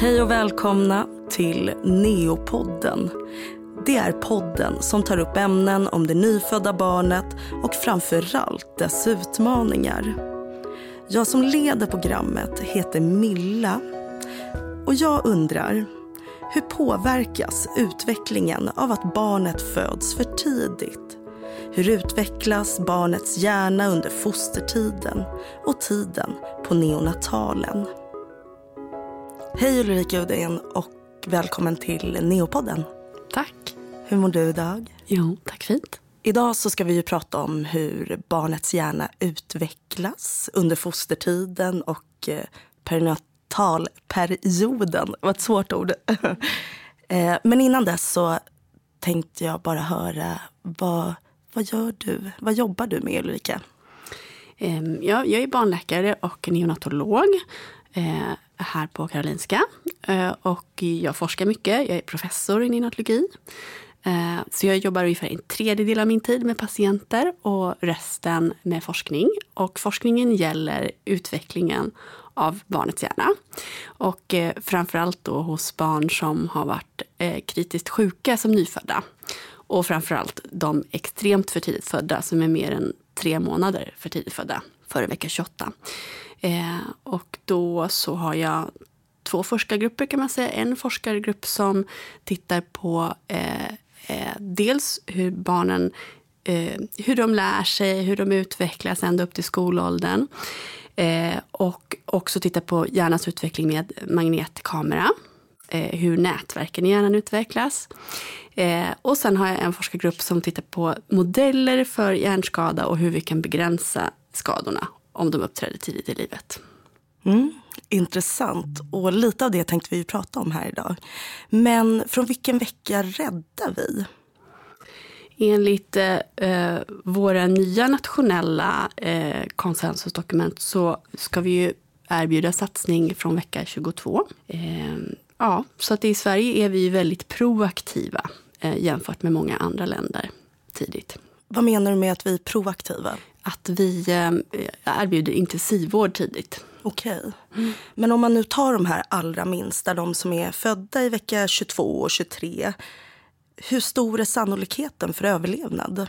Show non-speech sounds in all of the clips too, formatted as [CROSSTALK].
Hej och välkomna till Neopodden. Det är podden som tar upp ämnen om det nyfödda barnet och framförallt dess utmaningar. Jag som leder programmet heter Milla och jag undrar hur påverkas utvecklingen av att barnet föds för tidigt? Hur utvecklas barnets hjärna under fostertiden och tiden på neonatalen? Hej Ulrika Udén och välkommen till Neopodden. Tack. Hur mår du idag? Jo, tack fint. Idag så ska vi ju prata om hur barnets hjärna utvecklas under fostertiden och eh, perinatalperioden. Var ett svårt ord. [LAUGHS] Eh, men innan dess så tänkte jag bara höra vad, vad gör du? Vad jobbar du med Ulrika? Ehm, jag, jag är barnläkare och neonatolog eh, här på Karolinska. Eh, och jag forskar mycket. Jag är professor i neonatologi. Eh, så jag jobbar ungefär en tredjedel av min tid med patienter och resten med forskning. Och forskningen gäller utvecklingen av barnets hjärna. Och eh, framförallt då hos barn som har varit kritiskt sjuka som nyfödda. Och framförallt de extremt för tidigt födda som är mer än tre månader för tidigt födda, före vecka 28. Eh, och då så har jag två forskargrupper kan man säga. En forskargrupp som tittar på eh, eh, dels hur barnen eh, hur de lär sig, hur de utvecklas ända upp till skolåldern. Eh, och också tittar på hjärnans utveckling med magnetkamera. Eh, hur nätverken i hjärnan utvecklas. Eh, och sen har jag en forskargrupp som tittar på modeller för hjärnskada och hur vi kan begränsa skadorna om de uppträder tidigt i livet. Mm, intressant. Och lite av det tänkte vi prata om här idag. Men från vilken vecka räddar vi? Enligt eh, våra nya nationella eh, konsensusdokument så ska vi ju erbjuda satsning från vecka 22. Eh, ja, så att i Sverige är vi väldigt proaktiva eh, jämfört med många andra länder tidigt. Vad menar du med att vi är proaktiva? Att vi eh, erbjuder intensivvård tidigt. Okej. Mm. Men om man nu tar de här allra minsta, de som är födda i vecka 22 och 23. Hur stor är sannolikheten för överlevnad?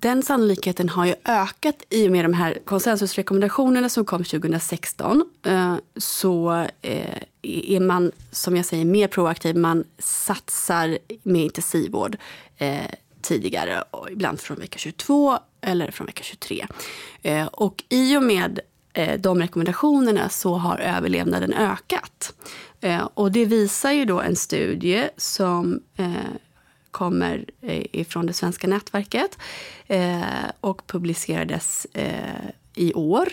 Den sannolikheten har ju ökat i och med de här konsensusrekommendationerna som kom 2016. Eh, så eh, är man, som jag säger, mer proaktiv. Man satsar med intensivvård tidigare, ibland från vecka 22 eller från vecka 23. Eh, och i och med eh, de rekommendationerna så har överlevnaden ökat. Eh, och det visar ju då en studie som eh, kommer eh, ifrån det svenska nätverket eh, och publicerades i år.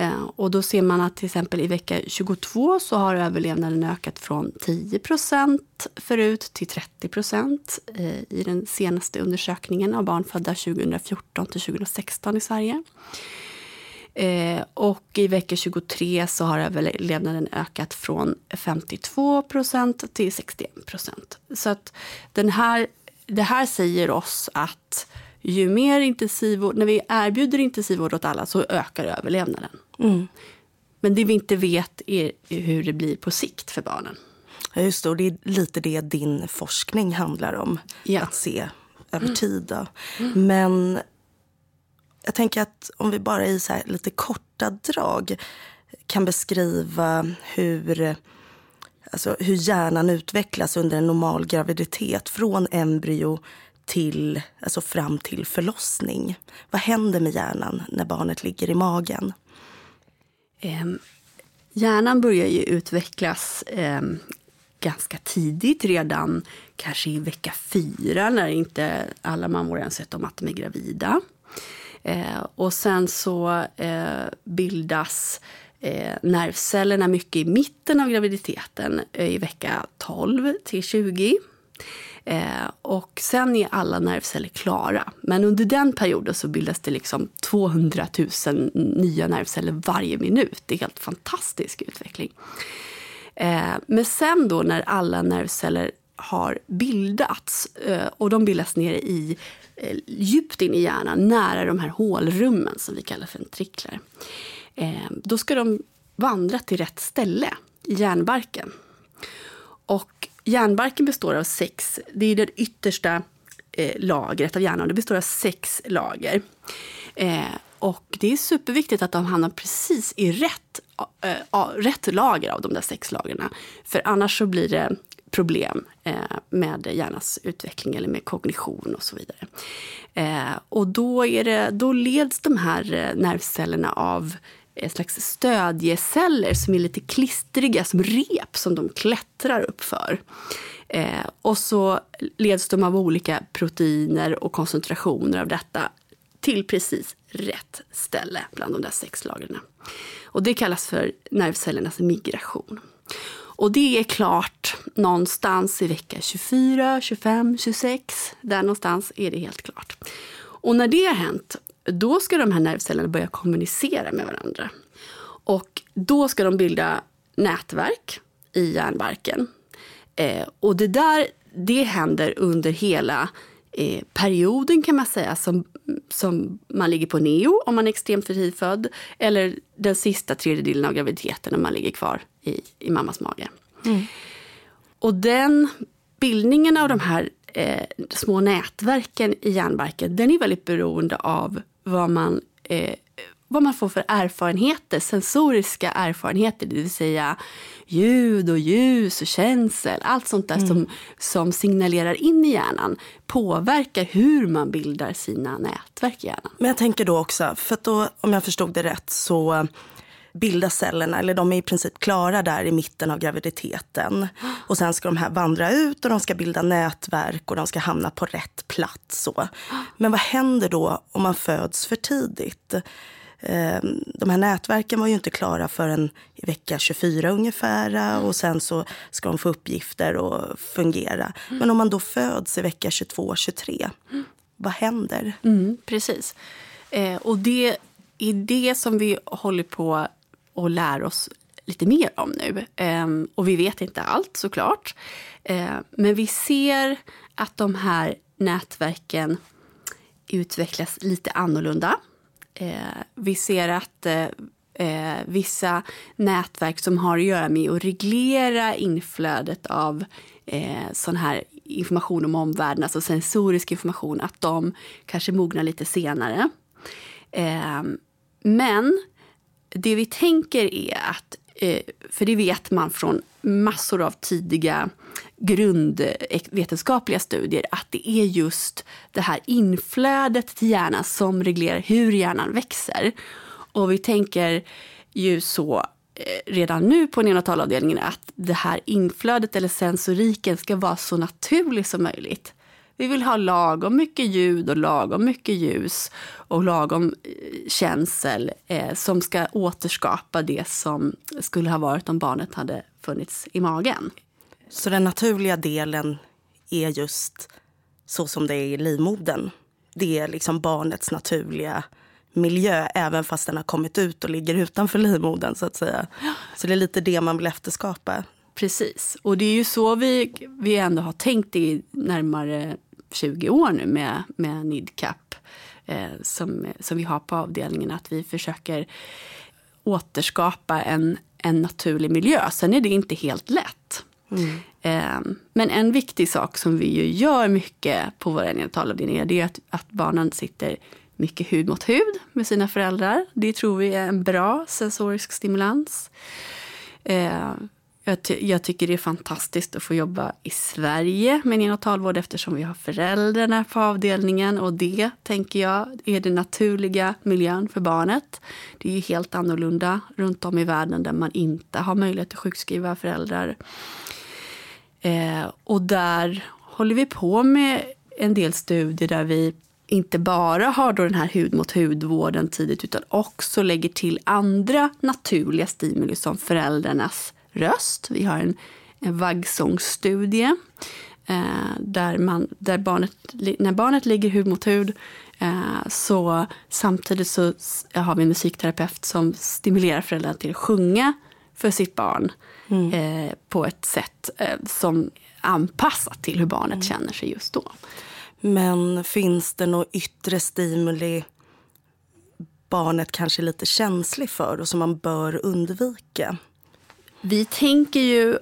Eh, och då ser man att till exempel i vecka 22 så har överlevnaden ökat från 10% förut till 30% eh, i den senaste undersökningen av barn födda 2014 till 2016 i Sverige. Eh, och i vecka 23 så har överlevnaden ökat från 52% till 61 Så att den här, det här säger oss att ju mer intensivvård, när vi erbjuder intensivvård åt alla så ökar överlevnaden. Mm. Men det vi inte vet är hur det blir på sikt för barnen. Ja, just det, och det är lite det din forskning handlar om. Ja. Att se över mm. tid. Mm. Men jag tänker att om vi bara i så lite korta drag kan beskriva hur, alltså hur hjärnan utvecklas under en normal graviditet. Från embryo till, alltså fram till förlossning. Vad händer med hjärnan när barnet ligger i magen? Eh, hjärnan börjar ju utvecklas eh, ganska tidigt, redan kanske i vecka fyra när inte alla mammor ens vet om att de är gravida. Eh, och sen så eh, bildas eh, nervcellerna mycket i mitten av graviditeten, eh, i vecka 12 till 20. Eh, och sen är alla nervceller klara. Men under den perioden så bildas det liksom 200 000 nya nervceller varje minut. Det är helt fantastisk utveckling. Eh, men sen då när alla nervceller har bildats eh, och de bildas nere i eh, djupt in i hjärnan, nära de här hålrummen som vi kallar för ventriklar. Eh, då ska de vandra till rätt ställe i hjärnbarken. Och hjärnbarken består av sex, det är det yttersta eh, lagret av hjärnan. Det består av sex lager. Eh, och det är superviktigt att de hamnar precis i rätt, äh, rätt lager av de där sex lagren. För annars så blir det problem eh, med hjärnans utveckling eller med kognition och så vidare. Eh, och då, är det, då leds de här eh, nervcellerna av slags stödjeceller som är lite klistriga som rep som de klättrar upp för. Eh, och så leds de av olika proteiner och koncentrationer av detta till precis rätt ställe bland de där sex lagren. Och det kallas för nervcellernas migration. Och det är klart någonstans i vecka 24, 25, 26. Där någonstans är det helt klart. Och när det har hänt, då ska de här nervcellerna börja kommunicera med varandra. Och då ska de bilda nätverk i hjärnbarken. Eh, och det där, det händer under hela eh, perioden kan man säga som, som man ligger på neo om man är extremt för tidigt född. Eller den sista tredjedelen av graviditeten om man ligger kvar i, i mammas mage. Mm. Och den bildningen av de här eh, små nätverken i hjärnbarken den är väldigt beroende av vad man eh, vad man får för erfarenheter, sensoriska erfarenheter, det vill säga ljud och ljus och känsel. Allt sånt där mm. som, som signalerar in i hjärnan påverkar hur man bildar sina nätverk i hjärnan. Men jag tänker då också, för då, om jag förstod det rätt så bilda cellerna, eller de är i princip klara där i mitten av graviditeten. Och sen ska de här vandra ut och de ska bilda nätverk och de ska hamna på rätt plats. Så. Men vad händer då om man föds för tidigt? Ehm, de här nätverken var ju inte klara förrän i vecka 24 ungefär och sen så ska de få uppgifter och fungera. Men om man då föds i vecka 22-23, vad händer? Mm, precis. Eh, och det är det som vi håller på och lär oss lite mer om nu. Eh, och vi vet inte allt såklart. Eh, men vi ser att de här nätverken utvecklas lite annorlunda eh, vi ser att eh, eh, vissa nätverk som har att göra med att reglera inflödet av eh, sån här information om omvärlden, alltså sensorisk information, att de kanske mognar lite senare. Eh, men det vi tänker är att, eh, för det vet man från massor av tidiga grundvetenskapliga studier att det är just det här inflödet till hjärnan som reglerar hur hjärnan växer. Och vi tänker ju så eh, redan nu på neonatalavdelningen att det här inflödet eller sensoriken ska vara så naturlig som möjligt. Vi vill ha lagom mycket ljud och lagom mycket ljus och lagom eh, känsel eh, som ska återskapa det som skulle ha varit om barnet hade funnits i magen. Så den naturliga delen är just så som det är i livmodern. Det är liksom barnets naturliga miljö även fast den har kommit ut och ligger utanför livmodern. Så att säga. Så det är lite det man vill efterskapa. Precis. Och det är ju så vi, vi ändå har tänkt i närmare 20 år nu med, med NIDCAP eh, som, som vi har på avdelningen. Att vi försöker återskapa en, en naturlig miljö. Sen är det inte helt lätt. Mm. Eh, men en viktig sak som vi ju gör mycket på våra neonatalavdelningar det är att, att barnen sitter mycket hud mot hud med sina föräldrar. Det tror vi är en bra sensorisk stimulans. Eh, jag, ty jag, tycker det är fantastiskt att få jobba i Sverige med neonatalvård eftersom vi har föräldrarna på avdelningen och det, tänker jag, är den naturliga miljön för barnet. Det är ju helt annorlunda runt om i världen där man inte har möjlighet att sjukskriva föräldrar. Eh, och där håller vi på med en del studier där vi inte bara har då den här hud mot hudvården tidigt utan också lägger till andra naturliga stimuli som föräldrarnas röst. Vi har en, en vaggsångsstudie eh, där, man, där barnet, när barnet ligger hud mot hud eh, så samtidigt så har vi en musikterapeut som stimulerar föräldrarna till att sjunga för sitt barn mm. eh, på ett sätt eh, som anpassat till hur barnet mm. känner sig just då. Men finns det något yttre stimuli barnet kanske är lite känslig för och som man bör undvika? Vi tänker ju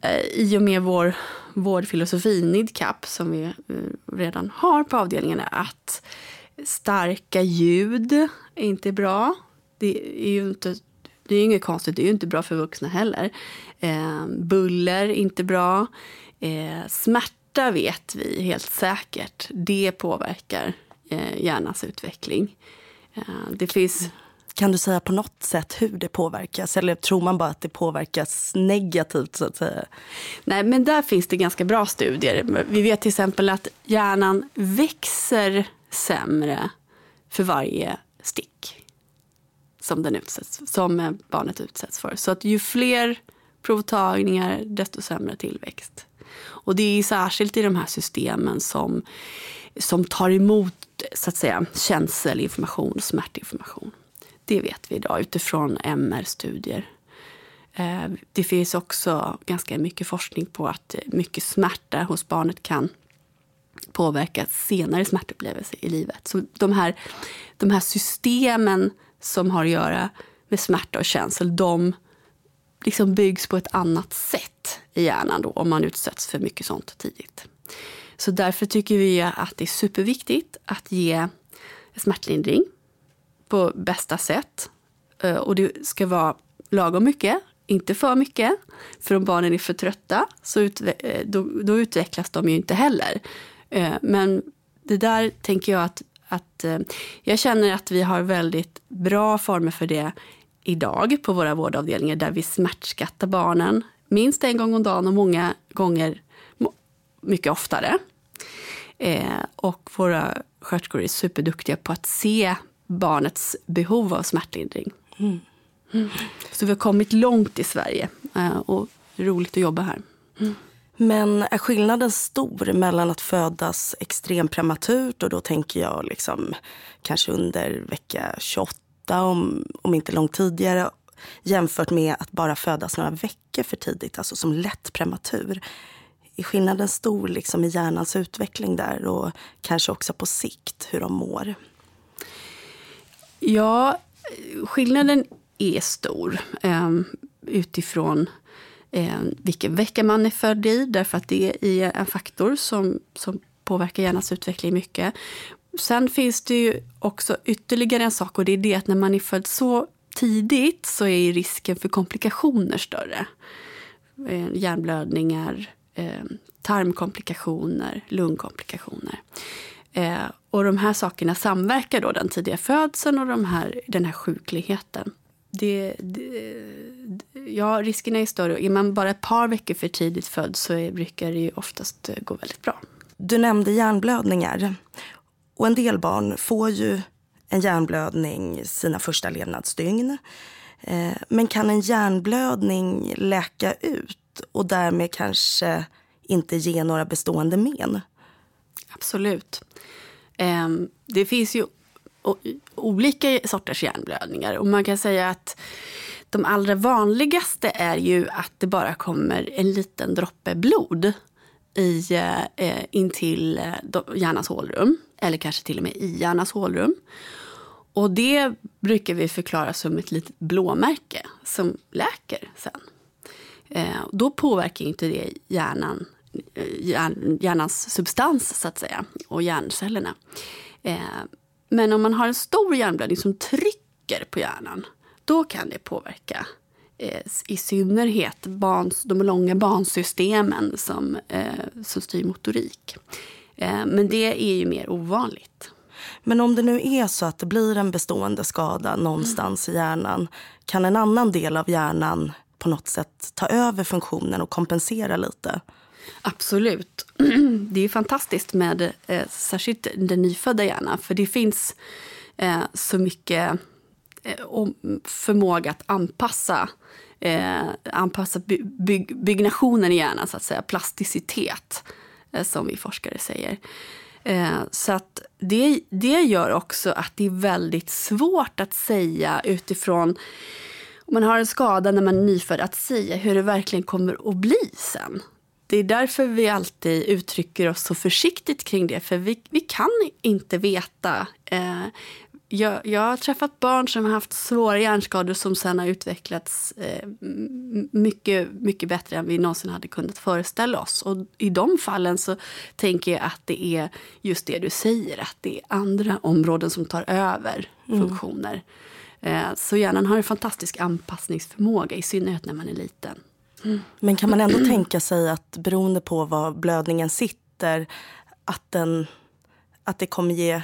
eh, i och med vår vårdfilosofi NIDCAP som vi eh, redan har på avdelningarna att starka ljud är inte bra. Det är ju inte det är inget konstigt, det är ju inte bra för vuxna heller. Eh, buller, inte bra. Eh, smärta vet vi helt säkert. Det påverkar eh, hjärnans utveckling. Eh, det finns... Kan du säga på något sätt hur det påverkas? Eller tror man bara att det påverkas negativt? så att säga? Nej, men där finns det ganska bra studier. Vi vet till exempel att hjärnan växer sämre för varje stick som, den utsätts, som barnet utsätts för. Så att ju fler provtagningar, desto sämre tillväxt. Och det är särskilt i de här systemen som, som tar emot så att säga, känselinformation och smärtinformation. Det vet vi idag utifrån MR-studier. Eh, det finns också ganska mycket forskning på att mycket smärta hos barnet kan påverka senare smärtupplevelser i livet. Så de här, de här systemen som har att göra med smärta och känsel, de liksom byggs på ett annat sätt i hjärnan då, om man utsätts för mycket sånt tidigt. Så därför tycker vi att det är superviktigt att ge smärtlindring på bästa sätt. Eh, och det ska vara lagom mycket, inte för mycket. För om barnen är för trötta så utve eh, då, då, utvecklas de ju inte heller. Eh, men det där tänker jag att att jag känner att vi har väldigt bra former för det idag på våra vårdavdelningar där vi smärtskattar barnen minst en gång om dagen och många gånger mycket oftare. Eh, och våra sköterskor är superduktiga på att se barnets behov av smärtlindring. Mm. Mm. Så vi har kommit långt i Sverige eh, och det är roligt att jobba här. Mm. Men är skillnaden stor mellan att födas extremt prematurt och då tänker jag liksom kanske under vecka 28 om, om inte långt tidigare jämfört med att bara födas några veckor för tidigt, alltså som lätt prematur. Är skillnaden stor liksom i hjärnans utveckling där och kanske också på sikt hur de mår? Ja, skillnaden är stor ehm, utifrån eh, vilken vecka man är född i, därför att det är en faktor som, som påverkar hjärnans utveckling mycket. Sen finns det ju också ytterligare en sak och det är det att när man är född så tidigt så är risken för komplikationer större. Ehm, hjärnblödningar, ehm, tarmkomplikationer, lungkomplikationer. Och de här sakerna samverkar då, den tidiga födseln och de här, den här sjukligheten det, det, ja, riskerna är större. Är man bara ett par veckor för tidigt född så är, brukar det ju oftast eh, gå väldigt bra. Du nämnde hjärnblödningar. Och en del barn får ju en hjärnblödning sina första levnadsdygn. Eh, men kan en hjärnblödning läka ut och därmed kanske inte ge några bestående men? Absolut. Ehm, det finns ju olika sorters hjärnblödningar. Och man kan säga att de allra vanligaste är ju att det bara kommer en liten droppe blod i, eh, eh intill till eh, hjärnans hålrum. Eller kanske till och med i hjärnans hålrum. Och det brukar vi förklara som ett litet blåmärke som läker sen. Eh, då påverkar inte det hjärnan, hjärnans substans så att säga och hjärncellerna. Eh, men om man har en stor hjärnblödning som trycker på hjärnan, då kan det påverka eh, i synnerhet barns, de långa bansystemen som, eh, som styr motorik. Men det är ju mer ovanligt. Men om det nu är så att det blir en bestående skada någonstans mm. i hjärnan, kan en annan del av hjärnan på något sätt ta över funktionen och kompensera lite? Absolut. [CLEARS THROAT] Det är fantastiskt med eh, särskilt den nyfödda hjärnan. För det finns eh, så mycket eh, förmåga att anpassa, eh, anpassa byg, byggnationen i hjärnan, så att säga. Plasticitet, eh, som vi forskare säger. Eh, så att det, det gör också att det är väldigt svårt att säga utifrån om man har en skada när man är nyfödd, att säga hur det verkligen kommer att bli sen. Det är därför vi alltid uttrycker oss så försiktigt kring det. För vi, vi kan inte veta eh, jag, jag har träffat barn som har haft svåra hjärnskador som sen har utvecklats eh, mycket, mycket bättre än vi någonsin hade kunnat föreställa oss. Och I de fallen så tänker jag att det är just det du säger, att det är andra områden som tar över mm. funktioner. Eh, så hjärnan har en fantastisk anpassningsförmåga, i synnerhet när man är liten. Mm. Men kan man ändå tänka sig att beroende på var blödningen sitter, att, den, att det kommer ge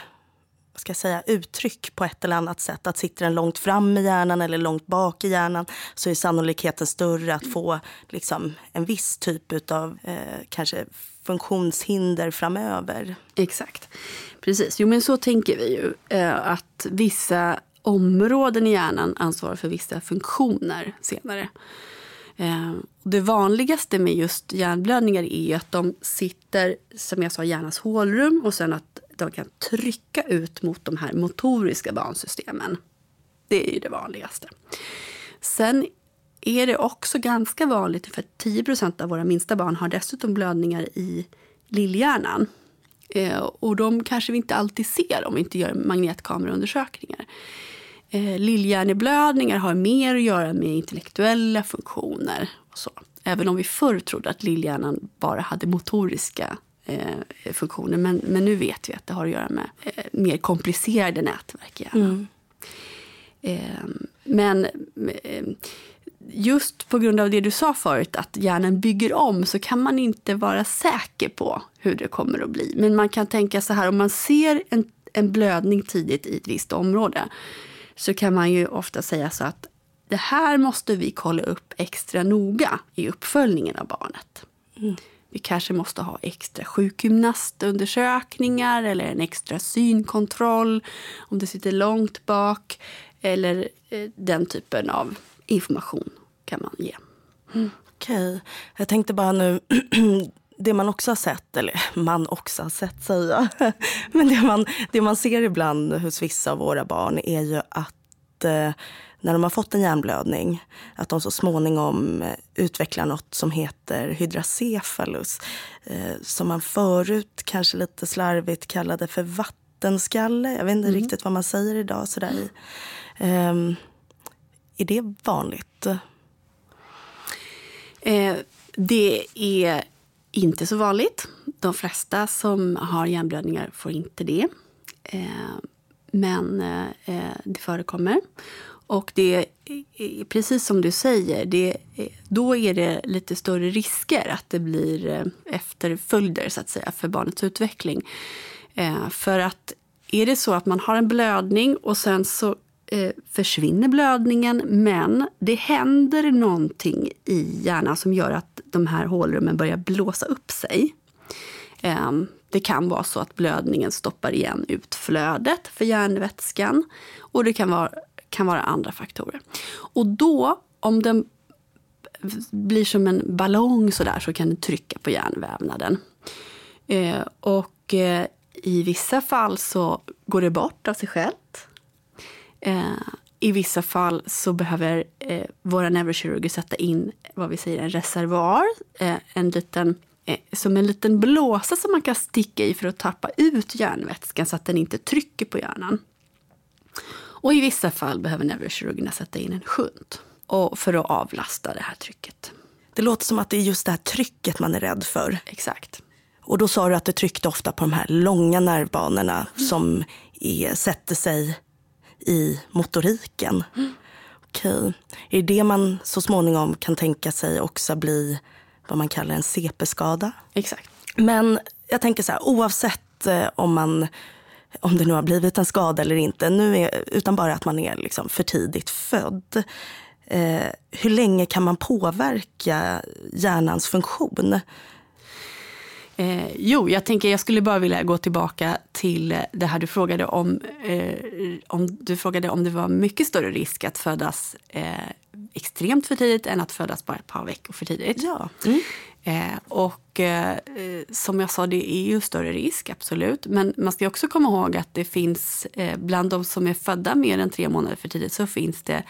vad ska jag säga, uttryck på ett eller annat sätt. Att sitter den långt fram i hjärnan eller långt bak i hjärnan så är sannolikheten större att få liksom, en viss typ av eh, kanske funktionshinder framöver. Exakt. Precis. Jo, men så tänker vi ju. Eh, att vissa områden i hjärnan ansvarar för vissa funktioner senare. Eh, det vanligaste med just hjärnblödningar är att de sitter, som jag sa, i hjärnans hålrum och sen att de kan trycka ut mot de här motoriska bansystemen. Det är ju det vanligaste. Sen är det också ganska vanligt, för 10% av våra minsta barn har dessutom blödningar i lillhjärnan. Eh, och de kanske vi inte alltid ser om vi inte gör magnetkameraundersökningar. Eh, lillhjärneblödningar har mer att göra med intellektuella funktioner. Och så. Även om vi förr trodde att lillhjärnan bara hade motoriska eh, funktioner. Men, men nu vet vi att det har att göra med eh, mer komplicerade nätverk i hjärnan. Mm. Eh, men eh, just på grund av det du sa förut, att hjärnan bygger om, så kan man inte vara säker på hur det kommer att bli. Men man kan tänka så här, om man ser en, en blödning tidigt i ett visst område, så kan man ju ofta säga så att det här måste vi kolla upp extra noga i uppföljningen av barnet. Mm. Vi kanske måste ha extra sjukgymnastundersökningar eller en extra synkontroll om det sitter långt bak. Eller eh, den typen av information kan man ge. Mm. Okej. Okay. Jag tänkte bara nu, [CLEARS THROAT] det man också har sett, eller man också har sett säga, [LAUGHS] men det man, det man ser ibland hos vissa av våra barn är ju att eh, när de har fått en hjärnblödning, att de så småningom eh, utvecklar något som heter hydracephalus. Eh, som man förut kanske lite slarvigt kallade för vattenskalle. Jag vet inte mm. riktigt vad man säger idag. Sådär. Eh, är det vanligt? Eh, det är inte så vanligt. De flesta som har hjärnblödningar får inte det. Eh, men eh, eh det förekommer. Och det är precis som du säger, det, eh, då är det lite större risker att det blir efterföljder så att säga, för barnets utveckling. Eh, för att är det så att man har en blödning och sen så eh, försvinner blödningen men det händer någonting i hjärnan som gör att de här hålrummen börjar blåsa upp sig. Eh, det kan vara så att blödningen stoppar igen utflödet för hjärnvätskan. Och det kan vara kan vara andra faktorer. Och då, om den blir som en ballong så där, så kan den trycka på hjärnvävnaden. Eh, och eh, i vissa fall så går det bort av sig självt. Eh, I vissa fall så behöver eh, våra neurokirurger sätta in vad vi säger en reservoar, eh, en liten eh, som en liten blåsa som man kan sticka i för att tappa ut hjärnvätskan så att den inte trycker på hjärnan. Och i vissa fall behöver neurokirurgerna sätta in en shunt och för att avlasta det här trycket. Det låter som att det är just det här trycket man är rädd för. Exakt. Och då sa du att det tryckte ofta på de här långa nervbanorna mm. som är, sätter sig i motoriken. Mm. Okej. Är det det man så småningom kan tänka sig också bli vad man kallar en CP-skada? Exakt. Men jag tänker så här, oavsett eh, om man om det nu har blivit en skada eller inte, nu är, utan bara att man är liksom för tidigt född. Eh, hur länge kan man påverka hjärnans funktion? Eh, jo, jag tänker jag skulle bara vilja gå tillbaka till det här du frågade om. Eh, om du frågade om det var mycket större risk att födas eh, extremt för tidigt än att födas bara ett par veckor för tidigt. Ja. Mm. Eh, och eh, som jag sa, det är ju större risk, absolut. Men man ska också komma ihåg att det finns, eh, bland de som är födda mer än tre månader för tidigt, så finns det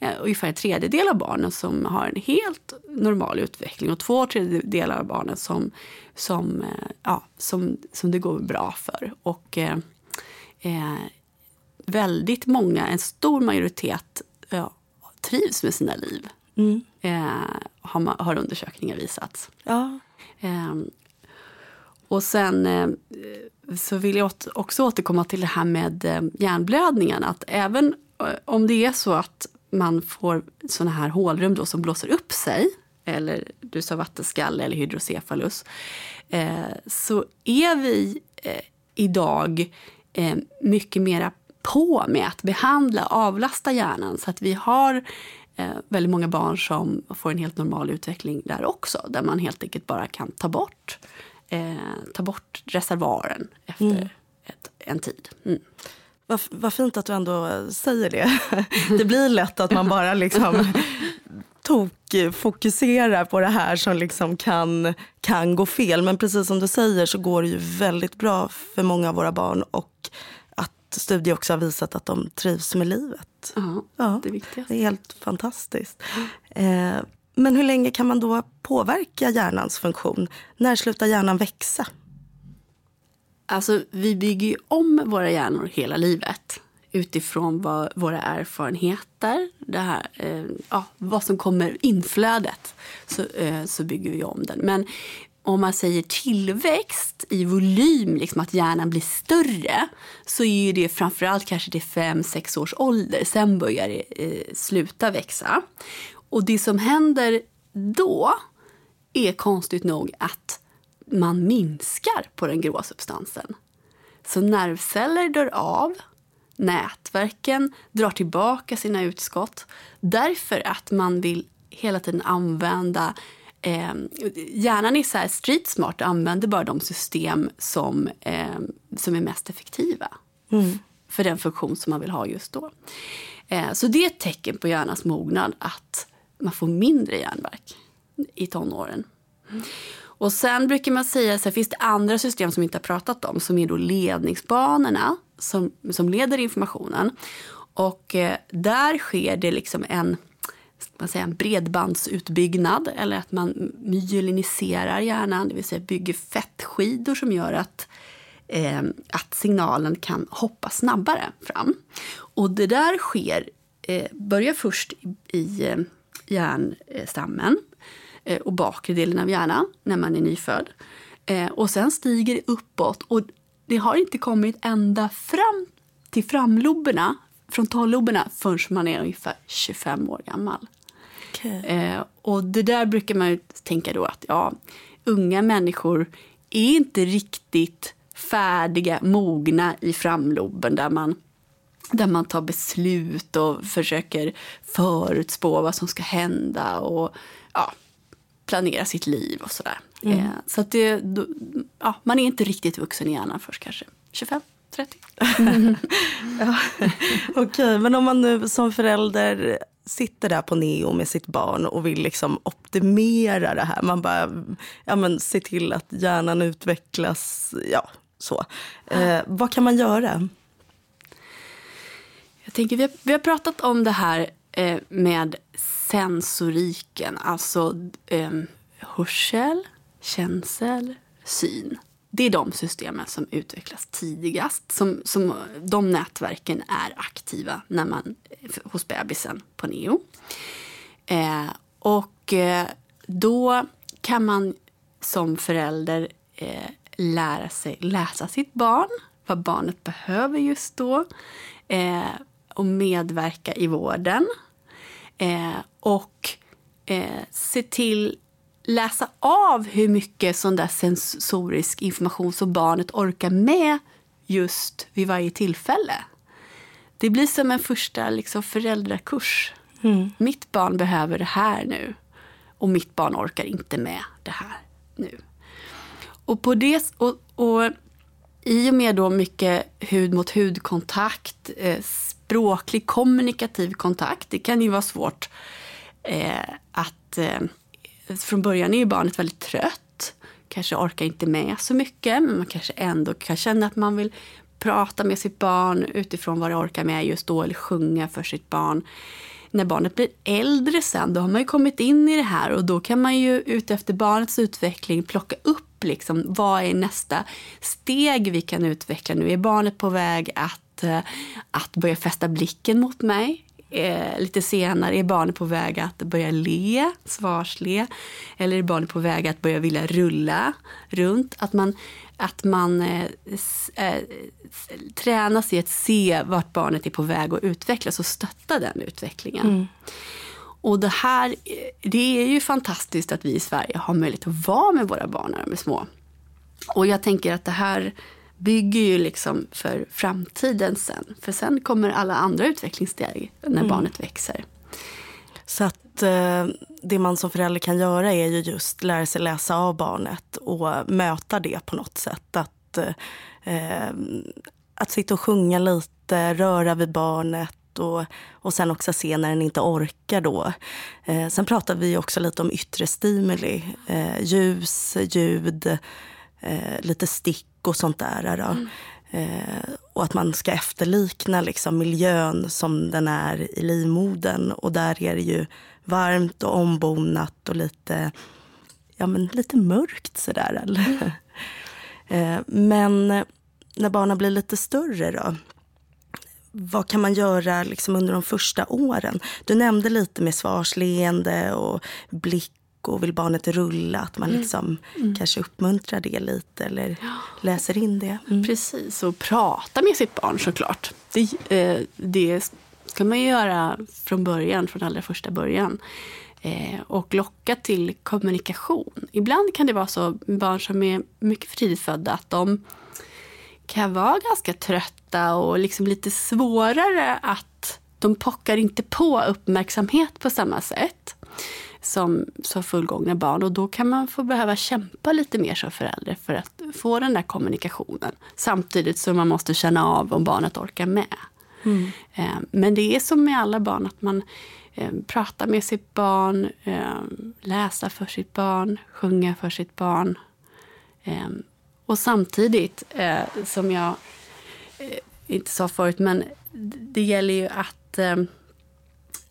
eh, ungefär en tredjedel av barnen som har en helt normal utveckling och två tredjedelar av barnen som, som, eh, ja, som, som det går bra för. Och, eh, väldigt många, en stor majoritet, ja, trivs med sina liv. Mm. Eh, har, man, har undersökningar visat. Ja. Eh, och sen eh, så vill jag också återkomma till det här med eh, hjärnblödningen. Att även eh, om det är så att man får såna här hålrum då som blåser upp sig eller du sa vattenskalle eller hydrocefalus eh, så är vi eh, idag eh, mycket mera på med att behandla, avlasta hjärnan så att vi har eh, väldigt många barn som får en helt normal utveckling där också där man helt enkelt bara kan ta bort, eh, ta bort reservoaren efter Mm. ett, en tid. Mm. Vad, vad fint att du ändå säger det. [LAUGHS] Det blir lätt att man bara liksom [LAUGHS] tok-fokuserar på det här som liksom kan, kan gå fel. Men precis som du säger så går det ju väldigt bra för många av våra barn och att studier också har visat att de trivs med livet. Ja, Ja, det viktigaste. det är helt fantastiskt. Eh, men hur länge kan man då påverka hjärnans funktion? När slutar hjärnan växa? Alltså, vi bygger ju om våra hjärnor hela livet utifrån vad, våra erfarenheter, det här, eh, ja, vad som kommer inflödet, så, eh, så bygger vi om den. Men om man säger tillväxt i volym, liksom att hjärnan blir större så är ju det framförallt kanske till 5-6 års ålder. Sen börjar det eh, sluta växa. Och det som händer då är konstigt nog att man minskar på den grå substansen. Så nervceller dör av, nätverken drar tillbaka sina utskott därför att man vill hela tiden använda Eh, hjärnan är så här street smart och använder bara de system som, eh, som är mest effektiva för den funktion som man vill ha just då. Eh, så det är ett tecken på hjärnans mognad att man får mindre hjärnverk i tonåren. Och sen brukar man säga så här, finns det andra system som vi inte har pratat om som är då ledningsbanorna som, som leder informationen. Och eh, där sker det liksom en, man säga, en bredbandsutbyggnad eller att man myeliniserar hjärnan, det vill säga bygger fettskidor som gör att eh, att signalen kan hoppa snabbare fram. Och det där sker, eh, börjar först i, i eh, hjärnstammen eh, och bakre delen av hjärnan när man är nyfödd. Eh, och sen stiger det uppåt och det har inte kommit ända fram till framloberna, frontalloberna, förrän man är ungefär 25 år gammal. Eh, och det där brukar man ju tänka då att ja, unga människor är inte riktigt färdiga, mogna i framloben där man, där man tar beslut och försöker förutspå vad som ska hända och ja, planera sitt liv och sådär. Eh, så att det, då, ja, man är inte riktigt vuxen i hjärnan först kanske 25, 30. [LAUGHS] Ja. Okej, men om man nu som förälder sitter där på neo med sitt barn och vill liksom optimera det här. Man bara, ja men se till att hjärnan utvecklas, ja så. Eh, vad kan man göra? Jag tänker, vi, har, vi har pratat om det här eh, med sensoriken, alltså eh, hörsel, känsel, syn. Det är de systemen som utvecklas tidigast. Som, som, de nätverken är aktiva när man, eh, hos bebisen på neo. Eh, och eh, då kan man som förälder eh, lära sig läsa sitt barn, vad barnet behöver just då eh, och medverka i vården. Eh, och eh, se till läsa av hur mycket sån där sensorisk information som barnet orkar med just vid varje tillfälle. Det blir som en första liksom, föräldrakurs. Mitt barn behöver det här nu och mitt barn orkar inte med det här nu. Och, på det, och, och i och med då mycket hud mot hud-kontakt, eh, språklig kommunikativ kontakt, det kan ju vara svårt eh, att... Eh, från början är ju barnet väldigt trött, kanske orkar inte med så mycket, men man kanske ändå kan känna att man vill prata med sitt barn utifrån vad det orkar med just då, eller sjunga för sitt barn. När barnet blir äldre sen, då har man ju kommit in i det här och då kan man ju utefter barnets utveckling plocka upp liksom, vad är nästa steg vi kan utveckla nu? Är barnet på väg att att, eh, att börja fästa blicken mot mig. Eh, lite senare är barnet på väg att börja le, svarsle. Eller är barnet på väg att börja vilja rulla runt. Att man, att man eh, eh, tränas i att se vart barnet är på väg att utvecklas och stötta den utvecklingen. Mm. Och det här, det är ju fantastiskt att vi i Sverige har möjlighet att vara med våra barn när de är små. Och jag tänker att det här bygger ju liksom för framtiden sen. För sen kommer alla andra utvecklingssteg när mm. barnet växer. Så att eh, det man som förälder kan göra är ju just lära sig läsa av barnet och möta det på något sätt. Att, eh, att sitta och sjunga lite, röra vid barnet och, och sen också se när den inte orkar då. Eh, sen pratar vi också lite om yttre stimuli. Eh, ljus, ljud, eh, lite stick och sånt där. Då. Mm. Eh, och att man ska efterlikna liksom miljön som den är i livmodern. Och där är det ju varmt och ombonat och lite, ja, men lite mörkt sådär. Mm. [LAUGHS] eh, men när barnen blir lite större då? Vad kan man göra liksom under de första åren? Du nämnde lite med svarsleende och blick och vill barnet rulla, att man mm. liksom mm. kanske uppmuntrar det lite eller läser in det. Mm. Precis, och prata med sitt barn såklart. Det, eh, det ska man göra från början, från allra första början. Eh, och locka till kommunikation. Ibland kan det vara så barn som är mycket för tidigt födda att de kan vara ganska trötta och liksom lite svårare att de pockar inte på uppmärksamhet på samma sätt som, som fullgångna barn. Och då kan man få behöva kämpa lite mer som förälder för att få den där kommunikationen. Samtidigt som man måste känna av om barnet orkar med. Mm. Eh, men det är som med alla barn att man eh, pratar med sitt barn, eh, läsa för sitt barn, sjunga för sitt barn. Och samtidigt, som jag inte sa förut, men det gäller ju att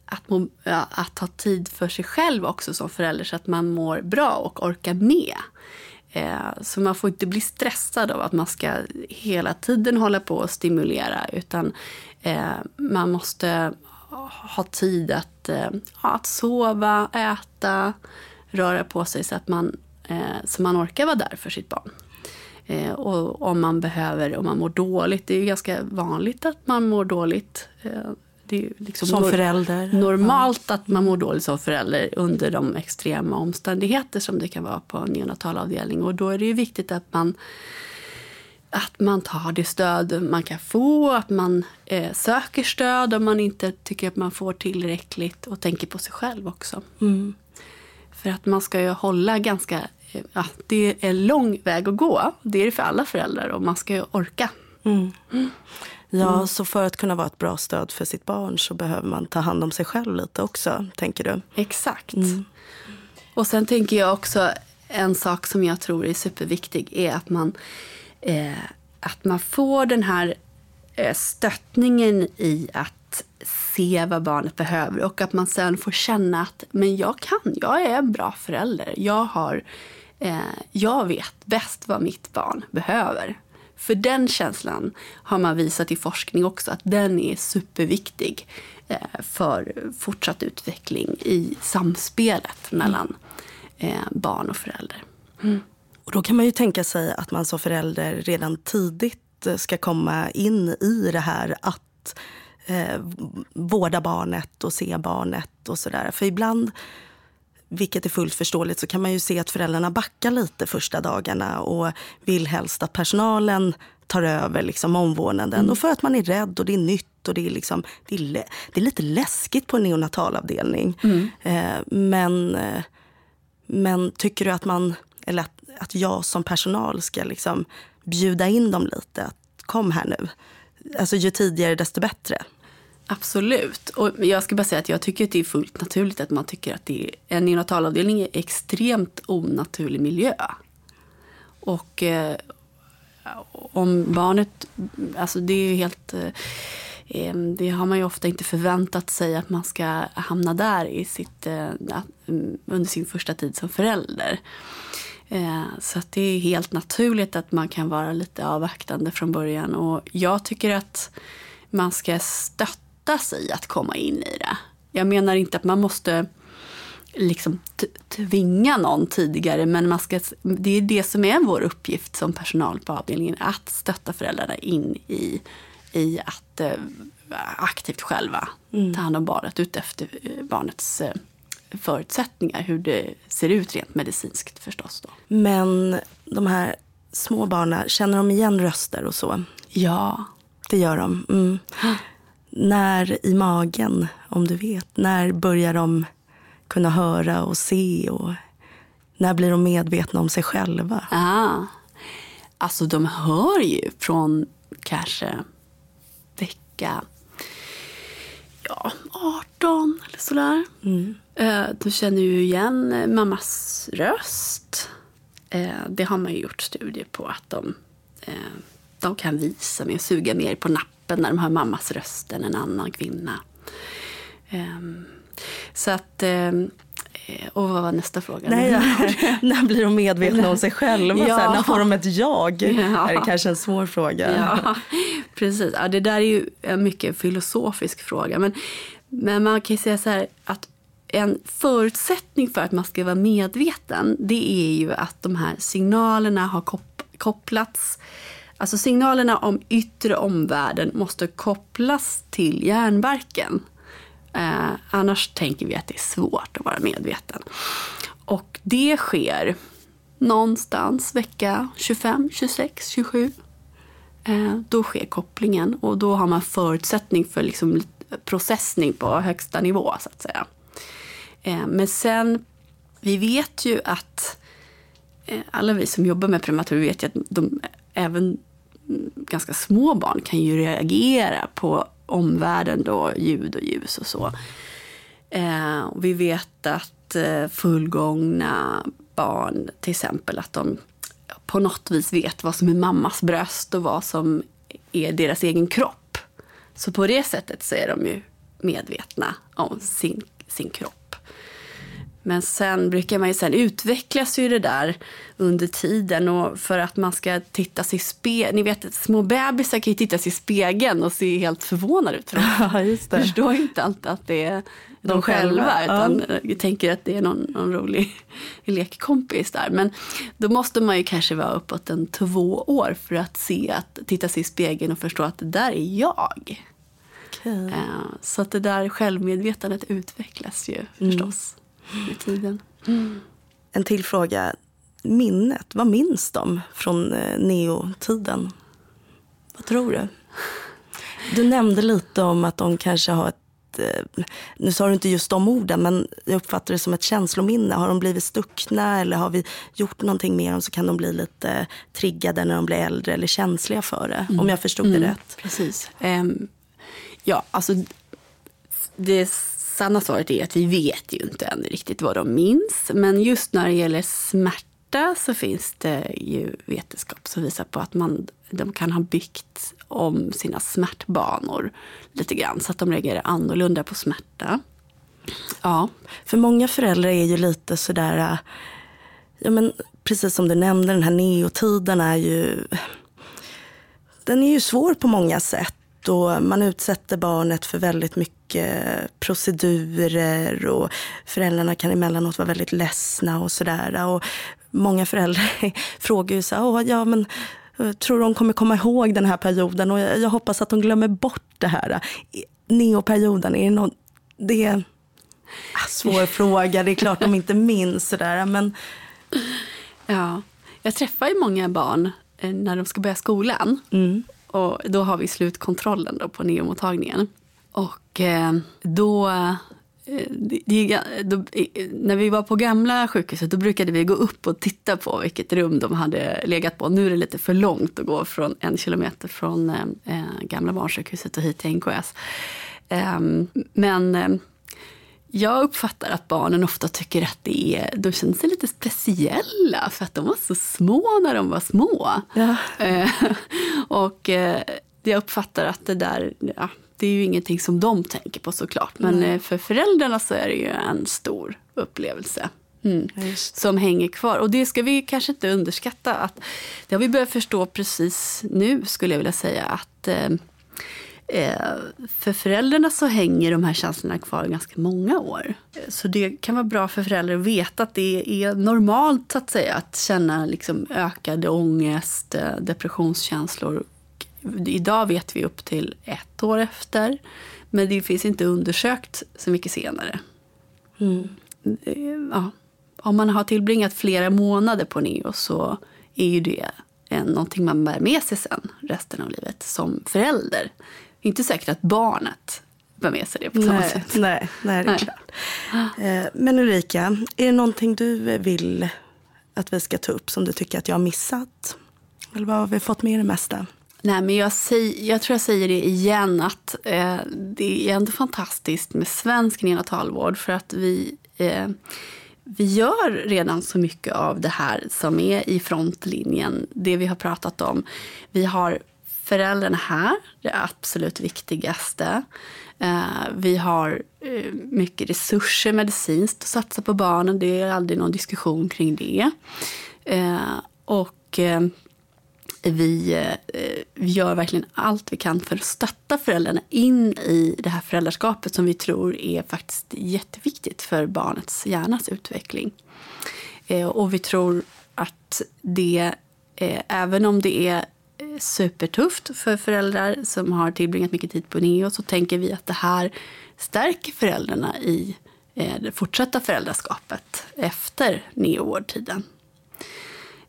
att, må, att ha tid för sig själv också som förälder så att man mår bra och orkar med. Eh, så man får inte bli stressad av att man ska hela tiden hålla på och stimulera utan eh, man måste ha tid att, eh, att sova, äta, röra på sig så att man, eh, så man orkar vara där för sitt barn. Eh, och om man behöver, om man mår dåligt, det är ju ganska vanligt att man mår dåligt eh, det är liksom som förälder. normalt ja. att man mår dåligt som förälder under de extrema omständigheter som det kan vara på en neonatalavdelning. Och då är det ju viktigt att man att man tar det stöd man kan få, att man eh, söker stöd om man inte tycker att man får tillräckligt och tänker på sig själv också. Mm. För att man ska ju hålla ganska... Eh, ja, det är en lång väg att gå. Det är det för alla föräldrar och man ska ju orka. Mm. Mm. Ja, mm. så för att kunna vara ett bra stöd för sitt barn så behöver man ta hand om sig själv lite också, tänker du? Exakt. Mm. Och sen tänker jag också en sak som jag tror är superviktig är att man, eh, att man får den här eh, stöttningen i att se vad barnet behöver och att man sen får känna att men jag kan, jag är en bra förälder. Jag, har, eh, jag vet bäst vad mitt barn behöver. För den känslan har man visat i forskning också att den är superviktig eh, för fortsatt utveckling i samspelet mellan eh, barn och förälder. Mm. Och då kan man ju tänka sig att man som förälder redan tidigt eh, ska komma in i det här att eh, vårda barnet och se barnet och sådär. För ibland vilket är fullt förståeligt, så kan man ju se att föräldrarna backar lite första dagarna och vill helst att personalen tar över liksom omvårdnaden. Mm. Och för att man är rädd och det är nytt och det är, liksom, det är, det är lite läskigt på en neonatalavdelning. Mm. Eh, men, eh, men tycker du att man, eller att, att jag som personal ska liksom bjuda in dem lite? Att, kom här nu. Alltså ju tidigare desto bättre. Absolut. Och jag ska bara säga att jag tycker att det är fullt naturligt att man tycker att det är, en neonatalavdelning är extremt onaturlig miljö. Och eh, om barnet, alltså det är ju helt eh, det har man ju ofta inte förväntat sig att man ska hamna där i sitt, eh, mm, under sin första tid som förälder. Eh, så att det är helt naturligt att man kan vara lite avvaktande från början. Och jag tycker att man ska stötta sig att komma in i det. Jag menar inte att man måste liksom tvinga någon tidigare men man ska, det är det som är vår uppgift som personal på avdelningen. Att stötta föräldrarna in i, i att eh, aktivt själva mm. ta hand om barnet utefter eh, barnets eh, förutsättningar. Hur det ser ut rent medicinskt förstås. Då. Men de här små barnen, känner de igen röster och så? Ja. Det gör de. Mm. [GASPS] När i magen, om du vet, när börjar de kunna höra och se? Och när blir de medvetna om sig själva? Ah. Alltså de hör ju från kanske vecka ja, 18 eller sådär. Mm. Eh, de känner ju igen mammas röst. Eh, det har man ju gjort studier på att de, eh, de kan visa mer, suga mer på nappen när de hör mammas röst än en annan kvinna. Ehm, så att... Ehm, och vad var nästa fråga? Nej, när [LAUGHS] blir de medvetna om sig själva? Ja. Här, när får de ett jag? Ja. Det är kanske en svår fråga. Ja, [LAUGHS] precis. Ja, det där är ju en mycket filosofisk fråga. Men, men man kan ju säga så här att en förutsättning för att man ska vara medveten det är ju att de här signalerna har kopplats Alltså signalerna om yttre omvärlden måste kopplas till hjärnbarken. Eh, annars tänker vi att det är svårt att vara medveten. Och det sker någonstans vecka 25, 26, 27. Eh, då sker kopplingen och då har man förutsättning för liksom processning på högsta nivå så att säga. Eh, men sen, vi vet ju att eh, alla vi som jobbar med prematur vet ju att de, även ganska små barn kan ju reagera på omvärlden då, ljud och ljus och så. Eh, och vi vet att eh, fullgångna barn, till exempel, att de på något vis vet vad som är mammas bröst och vad som är deras egen kropp. Så på det sättet så är de ju medvetna om sin, sin kropp. Men sen brukar man ju, sen utvecklas ju det där under tiden och för att man ska titta sig i spegeln. Ni vet små bebisar kan ju titta sig i spegeln och se helt förvånade ut. [LAUGHS] Ja, just det. Förstår inte alltid att det är de, de själva, själva utan ja. tänker att det är någon, någon rolig [LAUGHS] lekkompis där. Men då måste man ju kanske vara uppåt en två år för att se att titta sig i spegeln och förstå att det där är jag. Okay. Så att det där självmedvetandet utvecklas ju mm. Med tiden. Mm. En till fråga. Minnet, vad minns de från eh, neotiden? Vad tror du? Du nämnde lite om att de kanske har ett eh, nu sa du inte just de orden, men jag uppfattar det som ett känslominne. Har de blivit stuckna eller har vi gjort någonting med dem så kan de bli lite triggade när de blir äldre eller känsliga för det. Mm. Om jag förstod mm. det rätt. Precis. Um, ja, alltså det sanna svaret är att vi vet ju inte än riktigt vad de minns. Men just när det gäller smärta så finns det ju vetenskap som visar på att man, de kan ha byggt om sina smärtbanor lite grann så att de reagerar annorlunda på smärta. Ja. För många föräldrar är ju lite sådär, ja men precis som du nämnde, den här neotiden är ju, den är ju svår på många sätt och man utsätter barnet för väldigt mycket procedurer och föräldrarna kan emellanåt vara väldigt ledsna och sådär. Och många föräldrar [LAUGHS] frågar ju så här, ja men eh, tror de kommer komma ihåg den här perioden och jag, hoppas att de glömmer bort det här. Neoperioden, är det någon, det är ah, svår [LAUGHS] fråga, det är klart de inte minns sådär men Ja, jag träffar ju många barn eh, när de ska börja skolan. Mm. Och då har vi slutkontrollen då på neomottagningen. Och eh, då, eh, det, då, när vi var på gamla sjukhuset då brukade vi gå upp och titta på vilket rum de hade legat på. Nu är det lite för långt att gå från en kilometer från eh, eh gamla barnsjukhuset och hit till NKS. Ehm, men jag uppfattar att barnen ofta tycker att det är, de känner sig lite speciella för att de var så små när de var små. Ja. Eh, [LAUGHS] och eh, jag uppfattar att det där, ja, det är ju ingenting som de tänker på såklart. Men mm. för föräldrarna så är det ju en stor upplevelse. Mm. Som hänger kvar. Och det ska vi kanske inte underskatta. Att, det har vi börjat förstå precis nu, skulle jag vilja säga. att eh, eh, för föräldrarna så hänger de här känslorna kvar ganska många år. Så det kan vara bra för föräldrar att veta att det är normalt att, säga, att känna liksom ökad ångest, eh, depressionskänslor. Idag vet vi upp till ett år efter. Men det finns inte undersökt så mycket senare. Mm. Ja. Om man har tillbringat flera månader på neo så är ju det någonting man bär med sig sen resten av livet som förälder. Inte säkert att barnet bär med sig det på samma nej, sätt. Nej, nej, det är klart. Eh, men Ulrika, är det någonting du vill att vi ska ta upp som du tycker att jag har missat? Eller vad har vi fått med det mesta? Nej, men jag, säger, jag tror jag säger det igen att eh, det är ändå fantastiskt med svensk neonatalvård för att vi, eh, vi gör redan så mycket av det här som är i frontlinjen, det vi har pratat om. Vi har föräldrarna här, det absolut viktigaste. Eh, vi har eh, mycket resurser medicinskt att satsa på barnen, det är aldrig någon diskussion kring det. Eh, och vi, vi gör verkligen allt vi kan för att stötta föräldrarna in i det här föräldraskapet som vi tror är faktiskt jätteviktigt för barnets hjärnas utveckling. Och vi tror att det, även om det är supertufft för föräldrar som har tillbringat mycket tid på neo så tänker vi att det här stärker föräldrarna i eh, det fortsatta föräldraskapet efter neovårdtiden.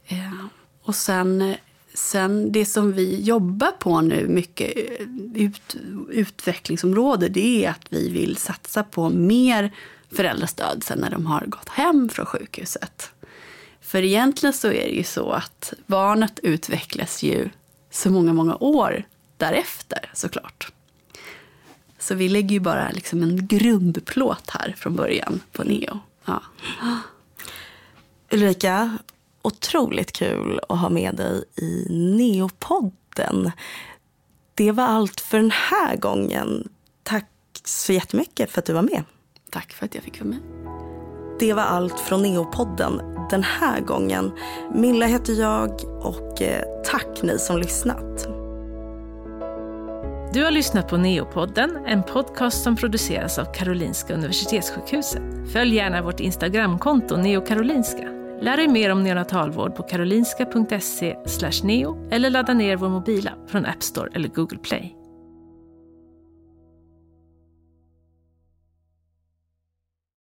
Eh, och sen Sen det som vi jobbar på nu mycket eh, ut, utvecklingsområde det är att vi vill satsa på mer föräldrastöd sen när de har gått hem från sjukhuset. För egentligen så är det ju så att barnet utvecklas ju så många, många år därefter såklart. Så vi lägger ju bara liksom en grundplåt här från början på Neo. Ja. Ulrika, otroligt kul att ha med dig i Neopodden. Det var allt för den här gången. Tack så jättemycket för att du var med. Tack för att jag fick vara med. Det var allt från Neopodden den här gången. Milla heter jag och eh, tack ni som lyssnat. Du har lyssnat på Neopodden, en podcast som produceras av Karolinska Universitetssjukhuset. Följ gärna vårt Instagramkonto neokarolinska. Lär dig mer om neonatalvård på karolinska.se neo eller ladda ner vår mobila från App Store eller Google Play.